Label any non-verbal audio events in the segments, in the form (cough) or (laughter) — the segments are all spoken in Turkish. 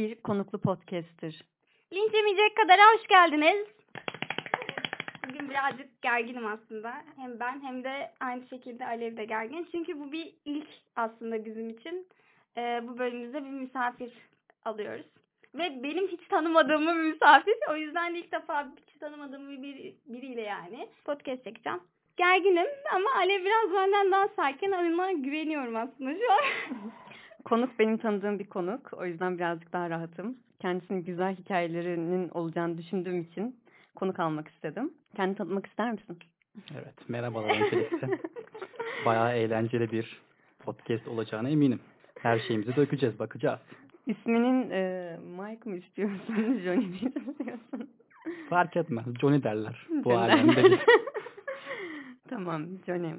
Bir konuklu podcast'tir. Linç yemeyecek kadar hoş geldiniz. Bugün birazcık gerginim aslında. Hem ben hem de aynı şekilde Alev de gergin. Çünkü bu bir ilk aslında bizim için. Ee, bu bölümümüzde bir misafir alıyoruz. Ve benim hiç tanımadığım bir misafir. O yüzden de ilk defa hiç tanımadığım bir, biriyle yani podcast çekeceğim. Gerginim ama Alev biraz benden daha sakin. Ona güveniyorum aslında şu an. (laughs) Konuk benim tanıdığım bir konuk. O yüzden birazcık daha rahatım. Kendisinin güzel hikayelerinin olacağını düşündüğüm için konuk almak istedim. Kendini tanıtmak ister misin? Evet, merhabalar öncelikle. (laughs) Bayağı eğlenceli bir podcast olacağına eminim. Her şeyimizi dökeceğiz, bakacağız. İsminin e, Mike mı istiyorsun, (laughs) Johnny mi istiyorsun? Fark etmez, Johnny derler. Bu alemde (laughs) tamam, Johnny.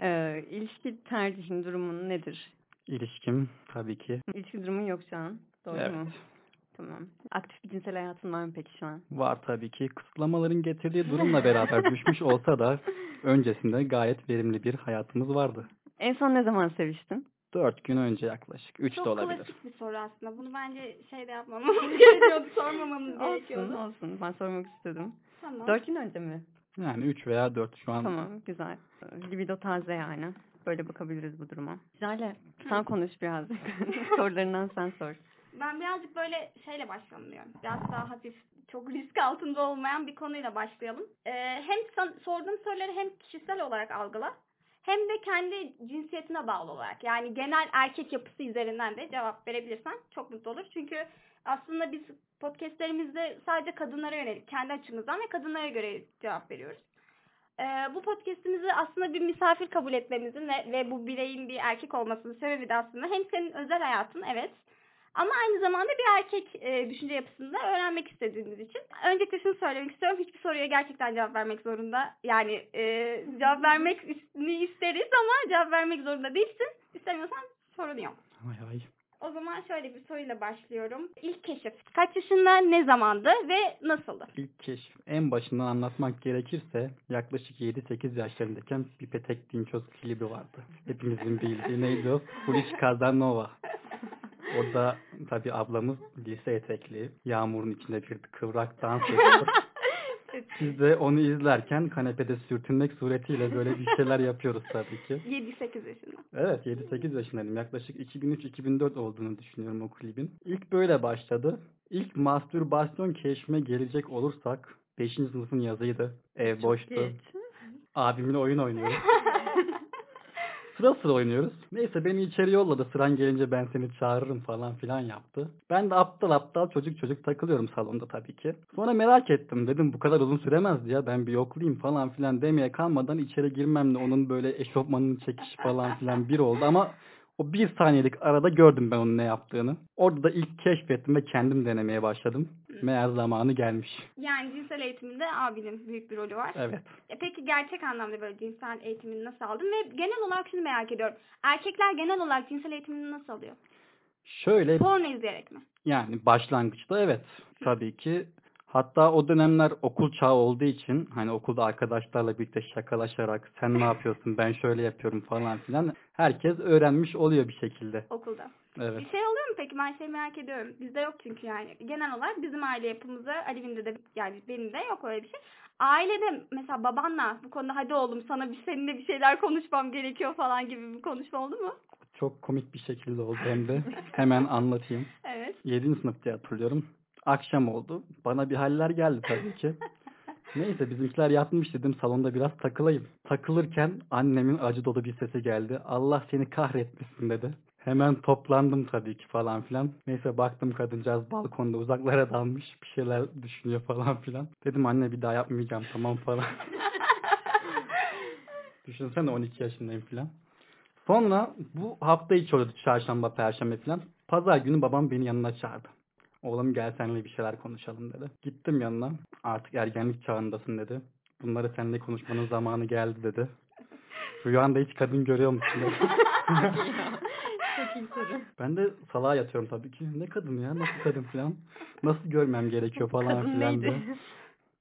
E, ilişki tercihin durumun nedir? İlişkim tabii ki. İlişki durumun yok şu an. Doğru evet. mu? Tamam. Aktif bir cinsel hayatın var mı peki şu an? Var tabii ki. Kısıtlamaların getirdiği durumla beraber düşmüş (laughs) olsa da öncesinde gayet verimli bir hayatımız vardı. En son ne zaman seviştin? Dört gün önce yaklaşık. Üç Çok de olabilir. klasik bir soru aslında. Bunu bence şeyde yapmamamız (laughs) gerekiyordu, sormamamız Olsun gerekiyordu. olsun. Ben sormak istedim. Tamam. Dört gün önce mi? Yani üç veya dört şu an. Tamam güzel. Libido taze yani. Böyle bakabiliriz bu duruma. Jale sen konuş birazcık. (laughs) Sorularından sen sor. Ben birazcık böyle şeyle başlayalım diyorum. Biraz daha hafif, çok risk altında olmayan bir konuyla başlayalım. Ee, hem sorduğum soruları hem kişisel olarak algıla hem de kendi cinsiyetine bağlı olarak. Yani genel erkek yapısı üzerinden de cevap verebilirsen çok mutlu olur. Çünkü aslında biz podcastlerimizde sadece kadınlara yönelik, kendi açımızdan ve kadınlara göre cevap veriyoruz. Ee, bu podcastimizi aslında bir misafir kabul etmemizin ve, ve bu bireyin bir erkek olmasının sebebi de aslında hem senin özel hayatın evet ama aynı zamanda bir erkek e, düşünce yapısında öğrenmek istediğiniz için. Öncelikle şunu söylemek istiyorum. Hiçbir soruya gerçekten cevap vermek zorunda. Yani e, cevap vermek is- isteriz ama cevap vermek zorunda değilsin. İstemiyorsan sorun yok. Ay ay. O zaman şöyle bir soruyla başlıyorum. İlk keşif. Kaç yaşında, ne zamandı ve nasıldı? İlk keşif. En başından anlatmak gerekirse yaklaşık 7-8 yaşlarındayken bir Petek Dinçoz klibi vardı. Hepimizin bildiği neydi o? Polis Kazanova. Orada tabii ablamız lise etekli, yağmurun içinde bir kıvrak dans ediyor. (laughs) Biz de onu izlerken kanepede sürtünmek suretiyle böyle bir şeyler yapıyoruz tabii ki. (laughs) 7-8 yaşında. Evet 7-8 yaşındayım. Yaklaşık 2003-2004 olduğunu düşünüyorum o klibin. İlk böyle başladı. İlk mastürbasyon keşfime gelecek olursak 5. sınıfın yazıydı. Ev boştu. Geç. Abimle oyun oynuyoruz. (laughs) Sıra sıra oynuyoruz. Neyse beni içeri yolladı. Sıran gelince ben seni çağırırım falan filan yaptı. Ben de aptal aptal çocuk çocuk takılıyorum salonda tabii ki. Sonra merak ettim. Dedim bu kadar uzun süremezdi ya. Ben bir yoklayayım falan filan demeye kalmadan içeri girmemle onun böyle eşofmanını çekiş falan filan bir oldu. Ama o bir saniyelik arada gördüm ben onun ne yaptığını. Orada da ilk keşfettim ve kendim denemeye başladım. Meğer zamanı gelmiş. Yani cinsel eğitiminde abinin büyük bir rolü var. Evet. E Peki gerçek anlamda böyle cinsel eğitimini nasıl aldın? Ve genel olarak şunu merak ediyorum. Erkekler genel olarak cinsel eğitimini nasıl alıyor? Şöyle Porno izleyerek mi? Yani başlangıçta evet tabii ki. Hatta o dönemler okul çağı olduğu için hani okulda arkadaşlarla birlikte şakalaşarak sen ne yapıyorsun ben şöyle yapıyorum falan filan herkes öğrenmiş oluyor bir şekilde. Okulda. Evet. Bir şey oluyor mu peki? Ben şey merak ediyorum. Bizde yok çünkü yani. Genel olarak bizim aile yapımızda Alev'in de yani benim de yok öyle bir şey. Ailede mesela babanla bu konuda hadi oğlum sana bir seninle bir şeyler konuşmam gerekiyor falan gibi bir konuşma oldu mu? Çok komik bir şekilde oldu hem de. Hemen anlatayım. (laughs) Evet. 7. sınıf diye hatırlıyorum. Akşam oldu. Bana bir haller geldi tabii ki. (laughs) Neyse bizimkiler yatmış dedim salonda biraz takılayım. Takılırken annemin acı dolu bir sesi geldi. Allah seni kahretmesin dedi. Hemen toplandım tabii ki falan filan. Neyse baktım kadıncağız balkonda uzaklara dalmış bir şeyler düşünüyor falan filan. Dedim anne bir daha yapmayacağım tamam falan. (laughs) Düşünsene 12 yaşındayım filan. Sonra bu hafta içi oluyordu çarşamba, perşembe filan. Pazar günü babam beni yanına çağırdı. Oğlum gel seninle bir şeyler konuşalım dedi. Gittim yanına. Artık ergenlik çağındasın dedi. Bunları seninle konuşmanın zamanı geldi dedi. Rüyanda hiç kadın görüyor musun dedi. (laughs) Çok iyi soru. Ben de salağa yatıyorum tabii ki. Ne kadın ya nasıl kadın falan. Nasıl görmem gerekiyor falan Kadın filan neydi? diye.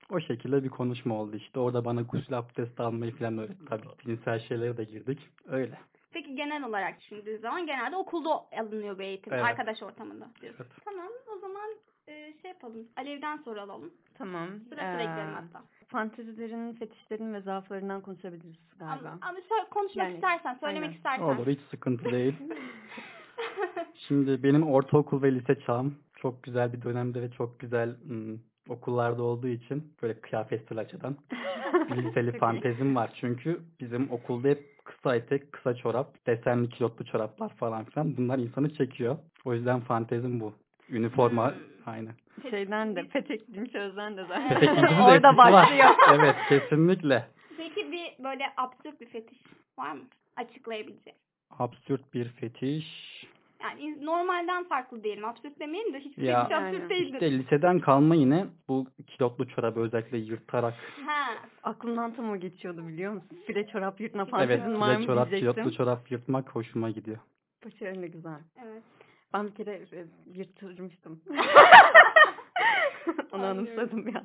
O şekilde bir konuşma oldu işte. Orada bana gusül abdesti almayı falan öğretti. Tabii cinsel şeylere de girdik. Öyle. Peki genel olarak düşündüğün zaman genelde okulda alınıyor bu eğitim. Evet. Arkadaş ortamında diyorsun. Evet. Tamam o zaman e, şey yapalım. Alev'den soru alalım. Tamam. Sıra sıra Ee, ekleyelim hatta. Fantezilerin, fetişlerin ve zaaflarından konuşabiliriz galiba. Ama, ama söyle- konuşmak Yani, istersen, söylemek aynen. istersen. Olur hiç sıkıntı değil. (laughs) Şimdi benim ortaokul ve lise çağım çok güzel bir dönemde ve çok güzel ım, okullarda olduğu için böyle kıyafetsel açıdan (laughs) liseli fantezim var. Çünkü bizim okulda hep kısa etek, kısa çorap, desenli kilotlu çoraplar falan filan bunlar insanı çekiyor. O yüzden fantezim bu. Üniforma Hmm. aynen. Şeyden de, petek çözden de zaten. (laughs) Orada başlıyor. (laughs) evet kesinlikle. Peki bir böyle absürt bir fetiş var mı? Açıklayabileceğin. Absürt bir fetiş. Yani normalden farklı diyelim. Absürt demeyelim de hiçbir Ya, fetiş absürt aynen. değildir. İşte liseden kalma yine bu kilotlu çorabı özellikle yırtarak Ha. Aklımdan tam o geçiyordu biliyor musun? File çorap yırtma Evet, fantezin var mı file çorap, diyecektim. kilotlu çorap yırtmak hoşuma gidiyor. Başarılı güzel. Evet. Ben bir kere e, yırtırmıştım. (laughs) Onu anımsadım ya.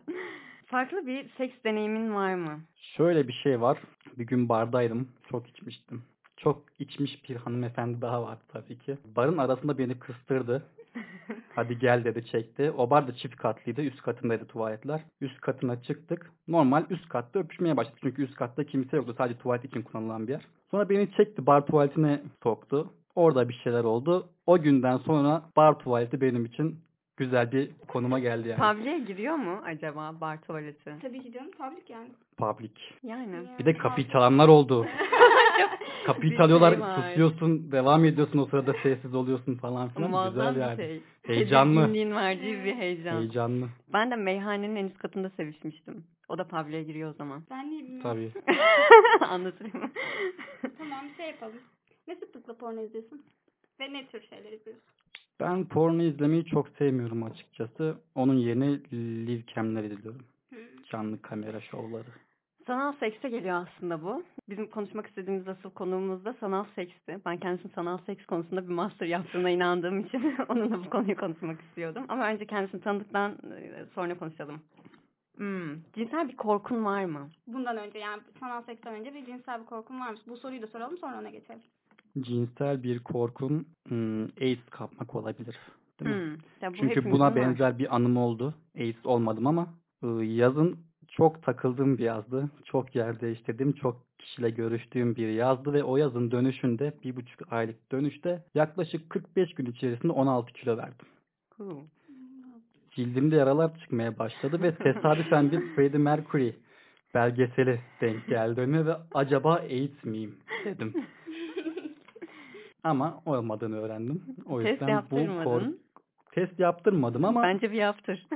Farklı bir seks deneyimin var mı? Şöyle bir şey var. Bir gün bardaydım. Çok içmiştim. Çok içmiş bir hanımefendi daha vardı tabii ki. Barın arasında beni kıstırdı. (laughs) Hadi gel dedi çekti. O bar da çift katlıydı. Üst katındaydı tuvaletler. Üst katına çıktık. Normal üst katta öpüşmeye başladık. Çünkü üst katta kimse yoktu. Sadece tuvalet için kullanılan bir yer. Sonra beni çekti. Bar tuvaletine soktu. Orada bir şeyler oldu. O günden sonra bar tuvaleti benim için güzel bir konuma geldi yani. Public'e giriyor mu acaba bar tuvaleti? Tabii ki canım. Public yani. Public. Yani. Bir de kapıyı çalanlar oldu. (laughs) (laughs) Kapıyı çalıyorlar, susuyorsun, devam ediyorsun o sırada sessiz oluyorsun falan filan. Muazzam Güzel bir yani. şey. Heyecanlı. Tedirginliğin verdiği bir heyecan. Heyecanlı. Ben de meyhanenin en üst katında sevişmiştim. O da public'e giriyor o zaman. Ben niye bilmiyorum. Tabii. (laughs) Anlatayım? Tamam bir şey yapalım. Ne sıklıkla porno izliyorsun? Ve ne tür şeyler izliyorsun? Ben porno izlemeyi çok sevmiyorum açıkçası. Onun yerine live cam'ler izliyorum. Hmm. Canlı kamera şovları. Sanal sekse geliyor aslında bu. Bizim konuşmak istediğimiz asıl konuğumuz da sanal seksti. Ben kendisinin sanal seks konusunda bir master yaptığına inandığım için (laughs) onunla bu konuyu konuşmak istiyordum. Ama önce kendisini tanıdıktan e, sonra konuşalım. Hmm, cinsel bir korkun var mı? Bundan önce yani sanal seksten önce bir cinsel bir korkun var mı? Bu soruyu da soralım sonra ona geçelim. Cinsel bir korkum hmm, AIDS kapmak olabilir. Değil mi? Hmm, ya bu Çünkü buna var. benzer bir anım oldu. AIDS olmadım ama ıı, yazın çok takıldığım bir yazdı. Çok yer değiştirdim. Çok kişiyle görüştüğüm bir yazdı ve o yazın dönüşünde bir buçuk aylık dönüşte yaklaşık 45 gün içerisinde 16 kilo verdim. Cool. Cildimde yaralar çıkmaya başladı ve tesadüfen bir Freddie Mercury belgeseli denk geldi önüme ve acaba AIDS miyim dedim. Ama olmadığını öğrendim. O Test yüzden bu yaptırmadın. test yaptırmadım ama Bence bir yaptır.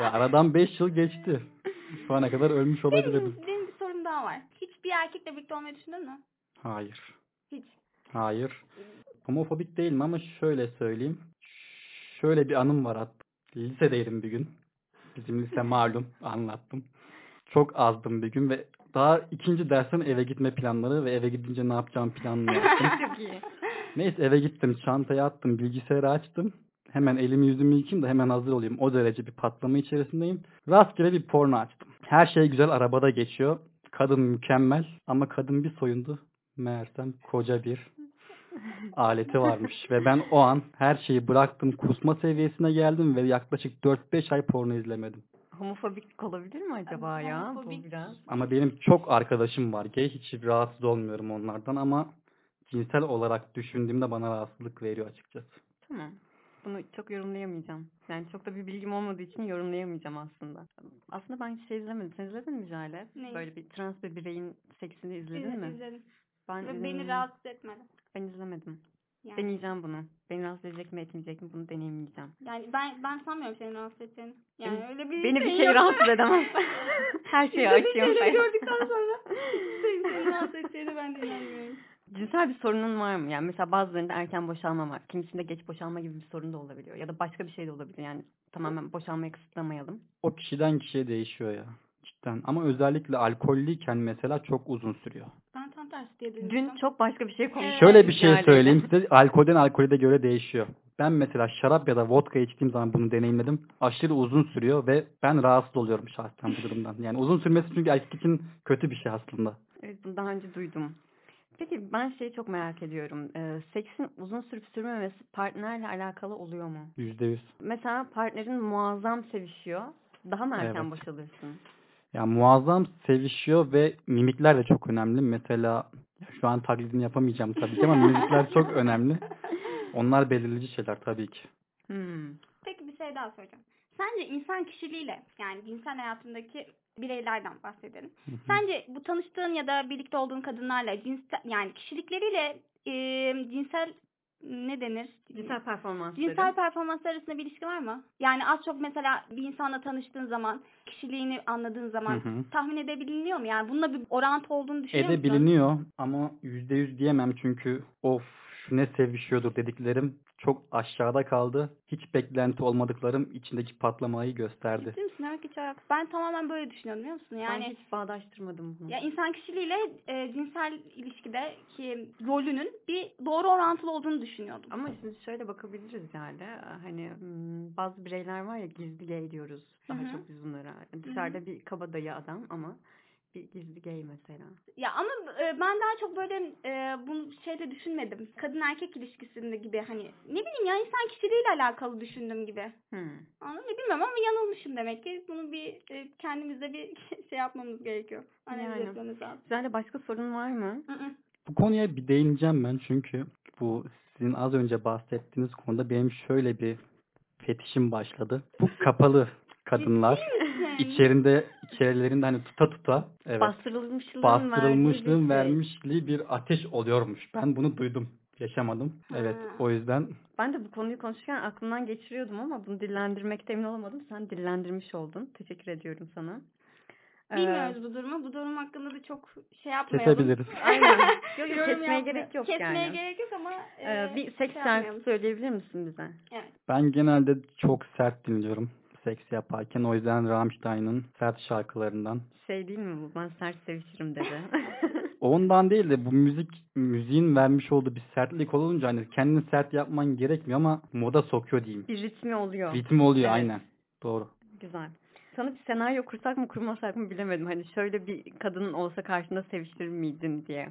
ya aradan 5 yıl geçti. Şu ana kadar ölmüş olabilirdim. benim, benim bir sorum daha var. Hiç bir erkekle birlikte olmayı düşündün mü? Hayır. Hiç. Hayır. Homofobik değilim ama şöyle söyleyeyim. Şöyle bir anım var hatta. Lisedeydim bir gün. Bizim lise (laughs) malum anlattım. Çok azdım bir gün ve daha ikinci dersten eve gitme planları ve eve gidince ne yapacağım planını yaptım. (laughs) Çok iyi. Neyse eve gittim, çantayı attım, bilgisayarı açtım. Hemen elimi yüzümü yıkayayım da hemen hazır olayım. O derece bir patlama içerisindeyim. Rastgele bir porno açtım. Her şey güzel arabada geçiyor. Kadın mükemmel ama kadın bir soyundu. Meğersem koca bir aleti varmış. ve ben o an her şeyi bıraktım. Kusma seviyesine geldim ve yaklaşık 4-5 ay porno izlemedim. Homofobik olabilir mi acaba ya? Bu Homofobik. biraz. Ama benim çok arkadaşım var gay. Hiç rahatsız olmuyorum onlardan ama cinsel olarak düşündüğümde bana rahatsızlık veriyor açıkçası. Tamam. Bunu çok yorumlayamayacağım. Yani çok da bir bilgim olmadığı için yorumlayamayacağım aslında. Aslında ben şey izlemedim. Sen izledin mi Jale? Neyi? Böyle bir trans bir bireyin seksini izledin İzledim, mi? izledim. Ben, Ve beni rahatsız etmedi. Ben izlemedim. Yani, Deneyeceğim bunu. Beni rahatsız edecek mi etmeyecek mi bunu deneyimleyeceğim. yani ben ben sanmıyorum seni rahatsız edeceğini. Yani Beni- öyle bir Beni bir şey şey yok. rahatsız edemez. (laughs) Her şeyi açıyorum. şeyleri gördükten sonra seni, seni rahatsız edeceğine ben de inanmıyorum. Cinsel bir sorunun var mı? Yani mesela bazılarında erken boşalma var. Kimisinde geç boşalma gibi bir sorun da olabiliyor. Ya da başka bir şey de olabilir. Yani tamamen boşalmayı kısıtlamayalım. O kişiden kişiye değişiyor ya. Cidden. Ama özellikle alkollüyken mesela çok uzun sürüyor. Ben tam tersi diye. Dün çok başka bir şey konuştuk. Şöyle bir şey söyleyeyim (laughs) size. Alkolden alkole de göre değişiyor. Ben mesela şarap ya da vodka içtiğim zaman bunu deneyimledim. Aşırı uzun sürüyor ve ben rahatsız oluyorum şahsen bu durumdan. Yani uzun sürmesi çünkü erkek için kötü bir şey aslında. Evet bunu daha önce duydum. Peki ben şeyi çok merak ediyorum. Ee, seksin uzun sürüp sürmemesi partnerle alakalı oluyor mu? Yüzde yüz. Mesela partnerin muazzam sevişiyor. Daha mı erken Evet. boşalırsın? Ya muazzam sevişiyor ve mimikler de çok önemli. Mesela şu an taklidini yapamayacağım tabii ki ama mimikler çok önemli. (laughs) Onlar belirleyici şeyler tabii ki. Hmm. Peki bir şey daha soracağım. Sence insan kişiliğiyle yani cinsel hayatındaki bireylerden bahsedelim. Hı hı. Sence bu tanıştığın ya da birlikte olduğun kadınlarla cinsel yani kişilikleriyle e, cinsel ne denir? Cinsel performansları. Cinsel performanslar arasında bir ilişki var mı? Yani az çok mesela bir insanla tanıştığın zaman, kişiliğini anladığın zaman Hı hı. tahmin edebiliniyor mu? Yani bununla bir orantı olduğunu düşünüyor musun? Edebiliniyor ama yüzde yüz diyemem çünkü of şu ne sevişiyordur dediklerim çok aşağıda kaldı. Hiç beklenti olmadıklarım içindeki patlamayı gösterdi. Ciddi misin? Evet, hiç alakası- Ben tamamen böyle düşünüyorum biliyor musun? Yani Ben hiç bağdaştırmadım bunu. Ya insan kişiliğiyle e, cinsel ilişkideki rolünün bir doğru orantılı olduğunu düşünüyordum. Ama şimdi şöyle bakabiliriz yani. Hani hmm, bazı bireyler var ya gizli gay diyoruz. Daha Hı hı. çok biz bunlara. Dışarıda bir kabadayı adam ama bir gizli gay mesela. Ya ama e, ben daha çok böyle e, bunu şeyde düşünmedim. Kadın erkek ilişkisinde gibi hani ne bileyim ya insan kişiliğiyle alakalı düşündüm gibi. Hmm. Anladın mı? Bilmiyorum ama yanılmışım demek ki. Bunu bir e, kendimize bir (laughs) şey yapmamız gerekiyor. Analiz Yani. etmemiz lazım. Güzel başka sorun var mı? Hı hı. Bu konuya bir değineceğim ben çünkü bu sizin az önce bahsettiğiniz konuda benim şöyle bir fetişim başladı. Bu kapalı kadınlar içerinde içerilerinde hani tuta tuta evet Bastırılmışlığın bastırılmışlığın şey. vermişliği bir ateş oluyormuş. Ben bunu duydum. Yaşamadım. Evet. Ha. O yüzden Ben de bu konuyu konuşurken aklımdan geçiriyordum ama bunu dillendirmekte emin olamadım. Sen dillendirmiş oldun. Teşekkür ediyorum sana. Ee, Bilmiyoruz bu durumu. Bu durum hakkında da çok şey yapmayalım. kesebiliriz. (laughs) Aynen. (laughs) Yok, kesmeye gerek yok Kesmeye yani. gerek yok ama Ee, e, bir seks şey şarkısı söyleyebilir misin bize? Evet. Ben genelde çok sert dinliyorum seks yaparken. O yüzden Rammstein'ın sert şarkılarından. Şey değil mi bu? Ben sert sevişirim dedi. (laughs) Ondan değil de bu müzik müziğin vermiş olduğu bir sertlik olunca hani kendini sert yapman gerekmiyor ama moda sokuyor diyeyim. bir ritmi oluyor. Ritim oluyor Evet. aynen. Doğru. Güzel. Sana bir senaryo kursak mı kurmasak mı bilemedim. Hani şöyle bir kadın olsa karşında seviştirir miydin diye.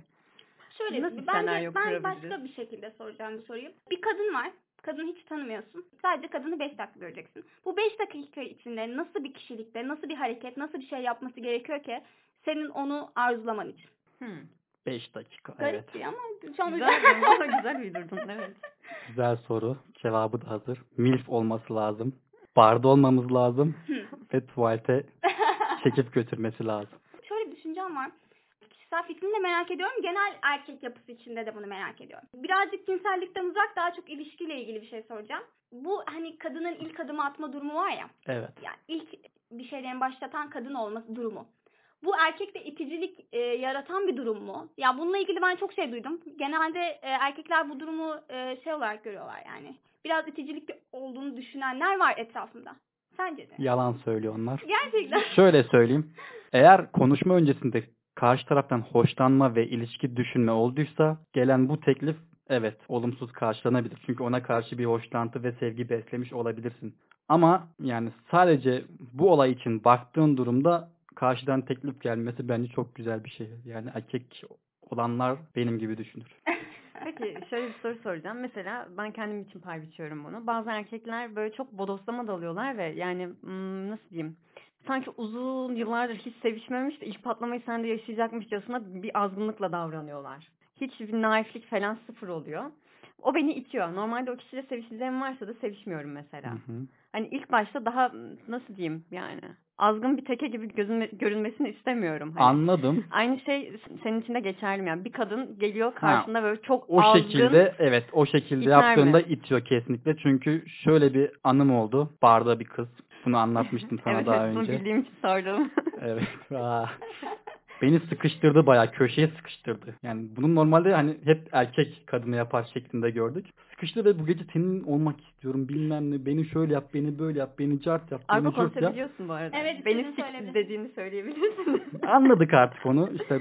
Şöyle Nasıl bir bence senaryo ben kurabiliriz? başka bir şekilde soracağım bu soruyu. Bir kadın var. Kadını hiç tanımıyorsun. Sadece kadını 5 dakika göreceksin. Bu 5 dakika içinde nasıl bir kişilikte, nasıl bir hareket, nasıl bir şey yapması gerekiyor ki senin onu arzulaman için? Hmm. 5 dakika. Garip Evet. ama şu an Güzel, (laughs) ama güzel uydurdun. Evet. (laughs) Güzel soru. Cevabı da hazır. MILF olması lazım. Barda olmamız lazım. Ve tuvalete (laughs) çekip götürmesi lazım. Şöyle bir düşüncem var. Kişisel fikrini de merak ediyorum. Genel erkek yapısı içinde de bunu merak ediyorum. Birazcık cinsellikten uzak daha çok ilişkiyle ilgili bir şey soracağım. Bu hani kadının ilk adımı atma durumu var ya. Evet. Yani ilk bir şeylerin başlatan kadın olması durumu. Bu erkekte iticilik e, yaratan bir durum mu? Ya bununla ilgili ben çok şey duydum. Genelde e, erkekler bu durumu e, şey olarak görüyorlar yani. Biraz iticilik olduğunu düşünenler var etrafında. Sence de? Yalan söylüyor onlar. Gerçekten. Şöyle söyleyeyim. Eğer konuşma öncesinde karşı taraftan hoşlanma ve ilişki düşünme olduysa gelen bu teklif evet olumsuz karşılanabilir. Çünkü ona karşı bir hoşlantı ve sevgi beslemiş olabilirsin. Ama yani sadece bu olay için baktığın durumda karşıdan teklif gelmesi bence çok güzel bir şey. Yani erkek olanlar benim gibi düşünür. (laughs) Peki şöyle bir soru soracağım. Mesela ben kendim için pay biçiyorum bunu. Bazı erkekler böyle çok bodoslama dalıyorlar ve yani hmm, nasıl diyeyim? Sanki uzun yıllardır hiç sevişmemiş de ilk patlamayı sende yaşayacakmışçasına bir azgınlıkla davranıyorlar. Hiç bir naiflik falan sıfır oluyor. O beni itiyor. Normalde o kişiyle sevişeceğim varsa da sevişmiyorum mesela. Hı hı. Hani ilk başta daha nasıl diyeyim yani azgın bir teke gibi gözünme, görünmesini istemiyorum. Hani Anladım. (laughs) Aynı şey senin için de geçerli mi? Yani bir kadın geliyor karşında böyle çok O azgın. şekilde evet o şekilde İter mi? yaptığında itiyor kesinlikle. Çünkü şöyle bir anım oldu. Barda bir kız. Bunu anlatmıştım sana evet, daha evet, bunu önce. bildiğim için sordum. (laughs) Evet. Aa. (laughs) Beni sıkıştırdı bayağı köşeye sıkıştırdı. Yani bunu normalde hani hep erkek kadını yapar şeklinde gördük. Sıkıştı ve bu gece senin olmak istiyorum bilmem ne. Beni şöyle yap, beni böyle yap, beni cart yap, beni Argo cürt yap. konuşabiliyorsun bu arada. Evet, Beni söyledi. dediğini söyleyebilirsin. (laughs) Anladık artık onu. İşte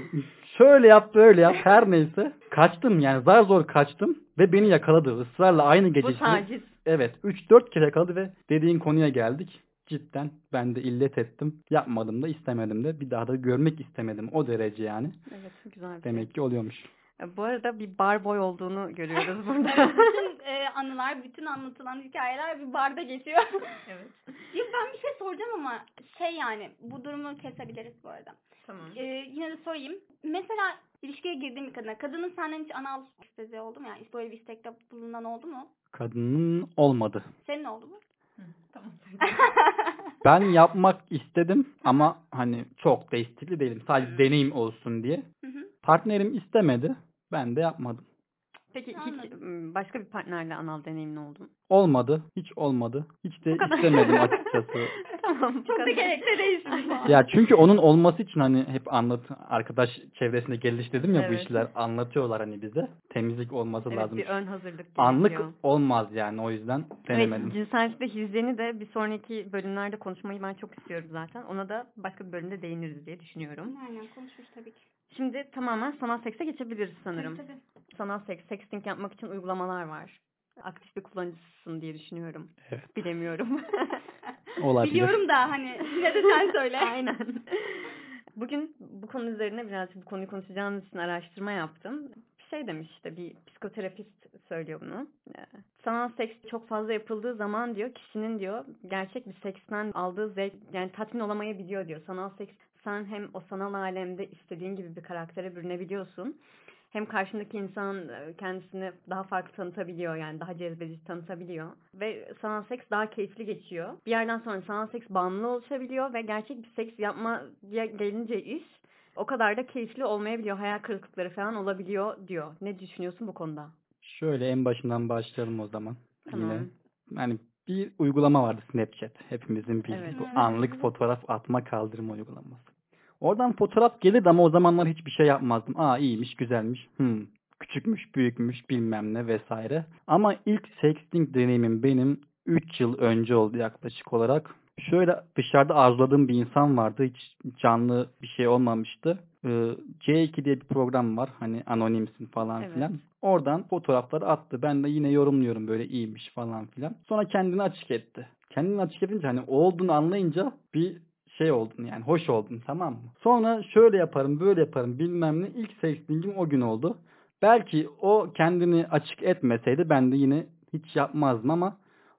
şöyle yap, böyle yap her neyse. Kaçtım yani zar zor kaçtım ve beni yakaladı. Israrla aynı gece. bu taciz. Evet 3-4 kere yakaladı ve dediğin konuya geldik. Cidden ben de illet ettim. Yapmadım da istemedim de. Bir daha da görmek istemedim o derece yani. Evet güzel. bir şey. Demek ki oluyormuş. E, Bu arada bir bar boy olduğunu görüyoruz (laughs) burada. Evet, bütün e, anılar, bütün anlatılan hikayeler bir barda geçiyor. (laughs) evet. Ya ben bir şey soracağım ama şey yani bu durumu kesebiliriz bu arada. Tamam. Ee, yine de sorayım. Mesela ilişkiye girdiğin bir kadına, kadının senden hiç anal istediği oldu mu? Yani böyle bir istekte bulunan oldu mu? Kadının olmadı. Senin oldu mu? Tamam. (laughs) Ben yapmak istedim ama hani çok da istekli değilim. Sadece deneyim olsun diye. Hı hı. Partnerim istemedi. Ben de yapmadım. Peki hiç başka bir partnerle anal deneyimin oldu mu? Olmadı. Hiç olmadı. Hiç de Bu istemedim açıkçası. (laughs) tamam. bu Çok da gerekli değilsin. Ya çünkü onun olması için hani hep anlat arkadaş çevresinde geliştirdim ya bu Evet. işler anlatıyorlar hani bize. Temizlik olması Evet lazım. bir ön hazırlık Anlık gerekiyor. olmaz yani o yüzden denemedim. Evet, cinsellikte hijyeni de bir sonraki bölümlerde konuşmayı ben çok istiyorum zaten. Ona da başka bir bölümde değiniriz diye düşünüyorum. Aynen konuşmuş tabii ki. Şimdi tamamen sanal sekse geçebiliriz sanırım. Tabii, tabii. Sanal seks, sexting yapmak için uygulamalar var. Aktif bir kullanıcısın diye düşünüyorum. Evet. Bilemiyorum. (laughs) Olabilir. Biliyorum da hani yine de sen söyle. (laughs) Aynen. Bugün bu konu üzerine birazcık bu konuyu konuşacağımız için araştırma yaptım. Bir şey demiş işte bir psikoterapist söylüyor bunu. Ee, Sanal seks çok fazla yapıldığı zaman diyor kişinin diyor gerçek bir seksten aldığı zevk yani tatmin olamayabiliyor diyor. Sanal seks sen hem o sanal alemde istediğin gibi bir karaktere bürünebiliyorsun. Hem karşındaki insan e, kendisini daha farklı tanıtabiliyor yani daha cezbedici tanıtabiliyor. Ve sanal seks daha keyifli geçiyor. Bir yerden sonra sanal seks bağımlı oluşabiliyor ve gerçek bir seks yapmaya gelince iş o kadar da keyifli olmayabiliyor. Hayal kırıklıkları falan olabiliyor diyor. Ne düşünüyorsun bu konuda? Şöyle en başından başlayalım o zaman. Tamam. Yine. Yani bir uygulama vardı Snapchat. Hepimizin bildiği Evet. bu anlık fotoğraf atma kaldırma uygulaması. Oradan fotoğraf gelirdi ama o zamanlar hiçbir şey yapmazdım. Aa iyiymiş, güzelmiş. Hmm, küçükmüş, büyükmüş, bilmem ne vesaire. Ama ilk sexting deneyimim benim 3 yıl önce oldu yaklaşık olarak. Şöyle dışarıda arzuladığım bir insan vardı. Hiç canlı bir şey olmamıştı. Ee, C2 diye bir program var. Hani anonimsin falan Evet. filan. Oradan fotoğrafları attı. Ben de yine yorumluyorum böyle iyiymiş falan filan. Sonra kendini açık etti. Kendini açık edince hani o olduğunu anlayınca bir şey oldun yani hoş oldun tamam mı? Sonra şöyle yaparım böyle yaparım bilmem ne ilk sextingim o gün oldu. Belki o kendini açık etmeseydi ben de yine hiç yapmazdım ama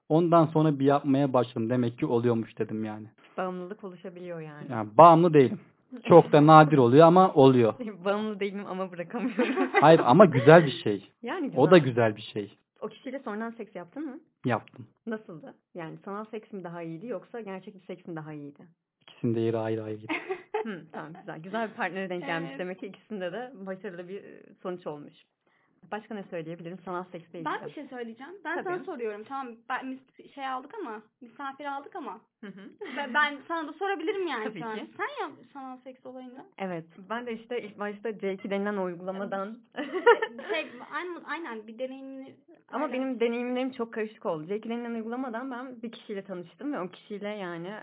ondan sonra bir yapmaya başladım. Demek ki oluyormuş dedim yani. Bağımlılık oluşabiliyor yani. Yani bağımlı değilim. Çok da nadir oluyor ama oluyor. (laughs) Bağımlı değilim ama bırakamıyorum. (laughs) Hayır ama güzel bir şey. Yani güzel. O da güzel bir şey. O kişiyle sonradan seks yaptın mı? Yaptım. Nasıldı? Yani sanal seks mi daha iyiydi yoksa gerçek bir seks mi daha iyiydi? İkisinin de yeri ayrı ayrı. (laughs) Hı, tamam güzel. Güzel bir partnere denk gelmiş Evet. demek ki ikisinde de başarılı bir sonuç olmuş. Başka ne söyleyebilirim seksle ilgili? Ben bir şey söyleyeceğim. Ben Tabii. sana soruyorum. Tamam ben mis- şey aldık ama misafir aldık ama Hı hı. ben, ben sana da sorabilirim yani Tabii şu an. ki. Sen yap sanal seks olayını. Evet. Ben de işte ilk başta C2 denilen uygulamadan şey aynen, aynen bir deneyimini Ama Aynen. benim deneyimlerim çok karışık oldu. C2 denilen uygulamadan ben bir kişiyle tanıştım ve o kişiyle yani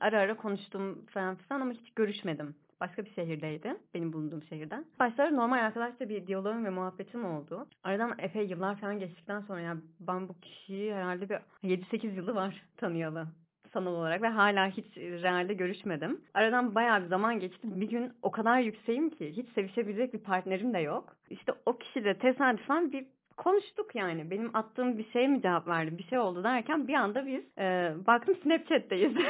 ara ara konuştum falan filan ama hiç görüşmedim. Başka bir şehirdeydi. Benim bulunduğum şehirden. Başlarda normal arkadaşça bir diyalogum ve muhabbetim oldu. Aradan epey yıllar falan geçtikten sonra yani ben bu kişiyi herhalde bir 7-8 yılı var tanıyalı sanal olarak ve hala hiç realde görüşmedim. Aradan bayağı bir zaman geçti. Bir gün o kadar yükseğim ki hiç sevişebilecek bir partnerim de yok. İşte o kişiyle tesadüfen bir konuştuk yani. Benim attığım bir şey mi cevap verdi? Bir şey oldu derken bir anda biz e, baktım Snapchat'teyiz. (laughs)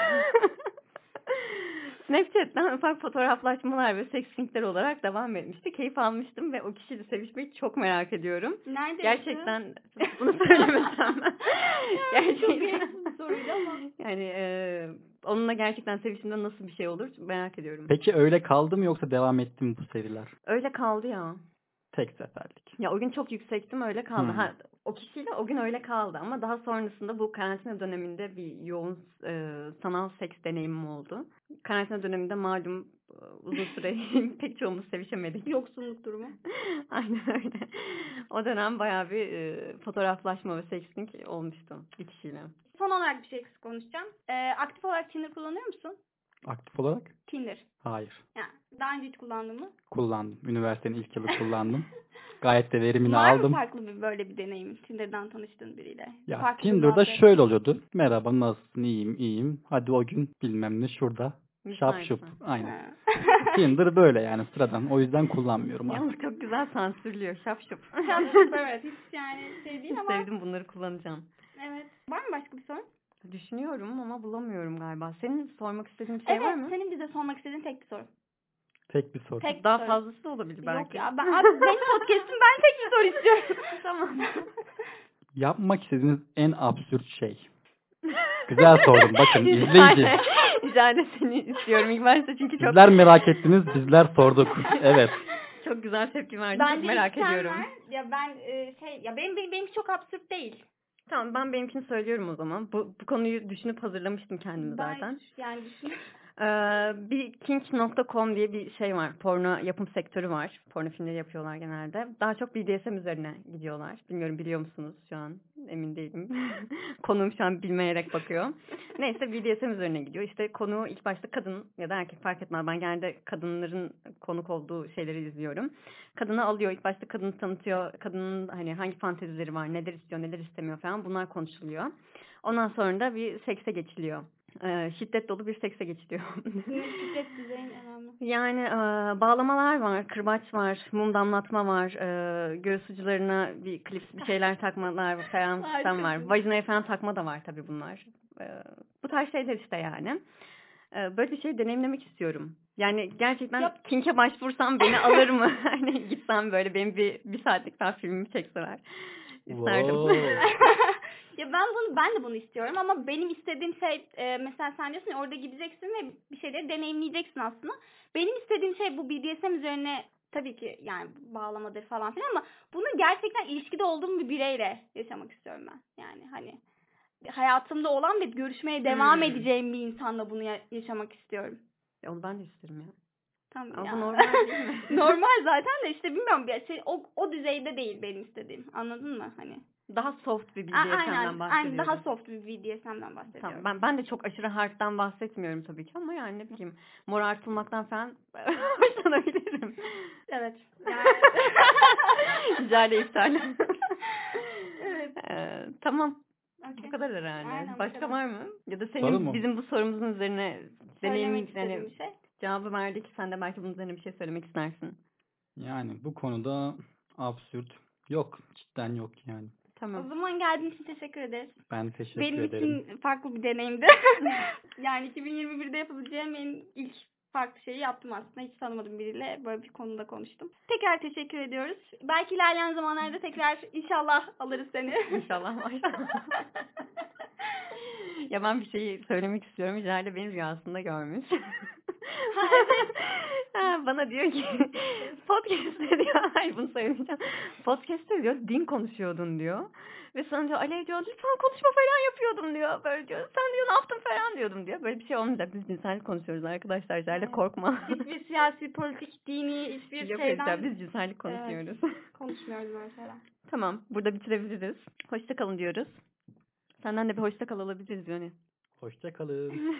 Snapchat'ten ufak fotoğraflaşmalar ve sextingler olarak devam etmişti. Keyif almıştım ve o kişiyle sevişmeyi çok merak ediyorum. Nerede? Gerçekten (laughs) bunu söylemesem. (laughs) Yani çok gerçekten. soruydu ama. Yani e, onunla gerçekten sevişimde nasıl bir şey olur merak ediyorum. Peki öyle kaldı mı yoksa devam etti mi bu seriler? Öyle kaldı ya. Tek seferlik. Ya o gün çok yüksektim öyle kaldı. Hmm. Ha, o kişiyle o gün öyle kaldı ama daha sonrasında bu karantina döneminde bir yoğun e, sanal seks deneyimim oldu. Karantina döneminde malum e, uzun süre (laughs) pek çoğumuz sevişemedik. Yoksunluk durumu. (laughs) Aynen öyle. O dönem bayağı bir e, fotoğraflaşma ve sexting olmuştu bir kişiyle. Son olarak bir şey konuşacağım. Ee, aktif olarak Tinder kullanıyor musun? Aktif olarak? Tinder. Hayır. Yani daha önce hiç kullandın mı? Kullandım. Üniversitenin ilk yılı kullandım. (laughs) Gayet de verimini Var aldım. mı farklı bir böyle bir deneyim? Tinder'dan tanıştığın biriyle. Ya Farklı Tinder'da şöyle oluyordu. Merhaba nasılsın? İyiyim, iyiyim. Hadi o gün bilmem ne şurada. Şap şup. Aynen. (laughs) Tinder böyle yani sıradan. O yüzden kullanmıyorum artık. Yalnız çok güzel sansürlüyor. Şap şup. Şapşup, evet hiç yani şey değil ama sevdim bunları kullanacağım. evet. Var mı başka bir soru? Düşünüyorum ama bulamıyorum galiba. Senin sormak istediğin bir şey evet var mı? senin bize sormak istediğin tek bir soru. Tek bir soru. Tek Daha soru. fazlası da olabilir belki. Yok ya ben abi benim (laughs) podcast'im ben tek bir soru istiyorum. (laughs) tamam. Yapmak istediğiniz en absürt şey. Güzel sordum. Bakın (laughs) izleyici. İcade seni istiyorum ilk başta çünkü çok Sizler merak ettiniz, bizler sorduk. Evet. çok güzel tepki verdin. Bence çok merak ediyorum. ver. Ya ben e, şey ya benim, benim benimki çok absürt değil. Tamam ben benimkini söylüyorum o zaman. Bu, bu konuyu düşünüp hazırlamıştım kendimi Ben zaten. yani düşün. Ee, bir kink.com diye bir şey var. Porno yapım sektörü var. Porno filmleri yapıyorlar genelde. Daha çok BDSM üzerine gidiyorlar. Bilmiyorum biliyor musunuz şu an? Emin değilim. (laughs) Konuğum şu an bilmeyerek bakıyor. Neyse BDSM üzerine gidiyor. İşte konu ilk başta kadın ya da erkek fark etmez. Ben genelde kadınların konuk olduğu şeyleri izliyorum. Kadını alıyor. ilk başta kadını tanıtıyor. Kadının hani hangi fantezileri var, neler istiyor, neler istemiyor falan bunlar konuşuluyor. Ondan sonra da bir sekse geçiliyor. Şiddet dolu bir sekse geçiliyor. (laughs) Şiddet düzeyin önemli. yani e, bağlamalar var, kırbaç var, mum damlatma var, e, göğüs ucularına bir klip bir şeyler takmalar (laughs) falan falan var. Vajinaya falan takma da var tabii bunlar. E, bu tarz şeyler işte yani. E, böyle bir şey deneyimlemek istiyorum. Yani gerçekten Yap. Kink'e başvursam beni alır mı? (laughs) Hani gitsem böyle benim bir, bir saatlik daha filmimi çekseler. İsterdim. Ya ben bunu ben de bunu istiyorum ama benim istediğim şey e, mesela sen diyorsun ya orada gideceksin ve bir şeyleri deneyimleyeceksin aslında. Benim istediğim şey bu BDSM üzerine tabii ki yani bağlamadır falan filan ama bunu gerçekten ilişkide olduğum bir bireyle yaşamak istiyorum ben. Yani hani hayatımda olan ve görüşmeye devam Hmm. edeceğim bir insanla bunu ya- yaşamak istiyorum. Ya Onu ben de isterim ya. Tamam Ama ya. normal değil mi? (laughs) normal zaten de işte bilmiyorum bir şey o, o düzeyde değil benim istediğim. Anladın mı? Hani Daha soft bir BDSM'den bahsediyorum. aynen daha soft bir BDSM'den bahsediyorum. Tamam, ben, ben de çok aşırı hard'dan bahsetmiyorum tabii ki ama yani ne bileyim morartılmaktan falan (laughs) hoşlanabilirim. Evet. Yani... Ricale iptal. evet. Ee, tamam. okey. Bu kadar herhalde. Aynen, Başka kadar. var mı? Ya da senin bizim bu sorumuzun üzerine istediğim yani bir şey. cevabı verdik. Sen de belki bunun üzerine bir şey söylemek istersin. Yani bu konuda absürt yok. Cidden yok yani. O Tamam. zaman geldiğin için teşekkür ederiz. Ben teşekkür Benim ederim. için farklı bir deneyimdi. (laughs) yani 2021'de yapabileceğim en ilk farklı şeyi yaptım aslında. Hiç tanımadığım biriyle böyle bir konuda konuştum. Tekrar teşekkür ediyoruz. Belki ilerleyen zamanlarda tekrar inşallah alırız seni. İnşallah (laughs) ya ben bir şeyi söylemek istiyorum. Jale beni rüyasında görmüş. Ha, Bana diyor ki (laughs) podcast'te diyor (laughs) hayır bunu söylemeyeceğim. Podcast'te diyor din konuşuyordun diyor. Ve sonra diyor Alev diyor lütfen konuşma falan yapıyordum diyor. Böyle diyor sen diyor ne yaptın falan diyordum diyor. Böyle bir şey olmayacak biz cinsellik konuşuyoruz arkadaşlar. Jale Evet. korkma. hiçbir siyasi, politik, dini hiçbir Yok şeyden Ece, biz cinsellik konuşuyoruz. (laughs) konuşmuyoruz böyle şeyler. tamam burada bitirebiliriz. Hoşça kalın diyoruz. Senden de bir hoşça kal alabiliriz yani. Hoşça kalın.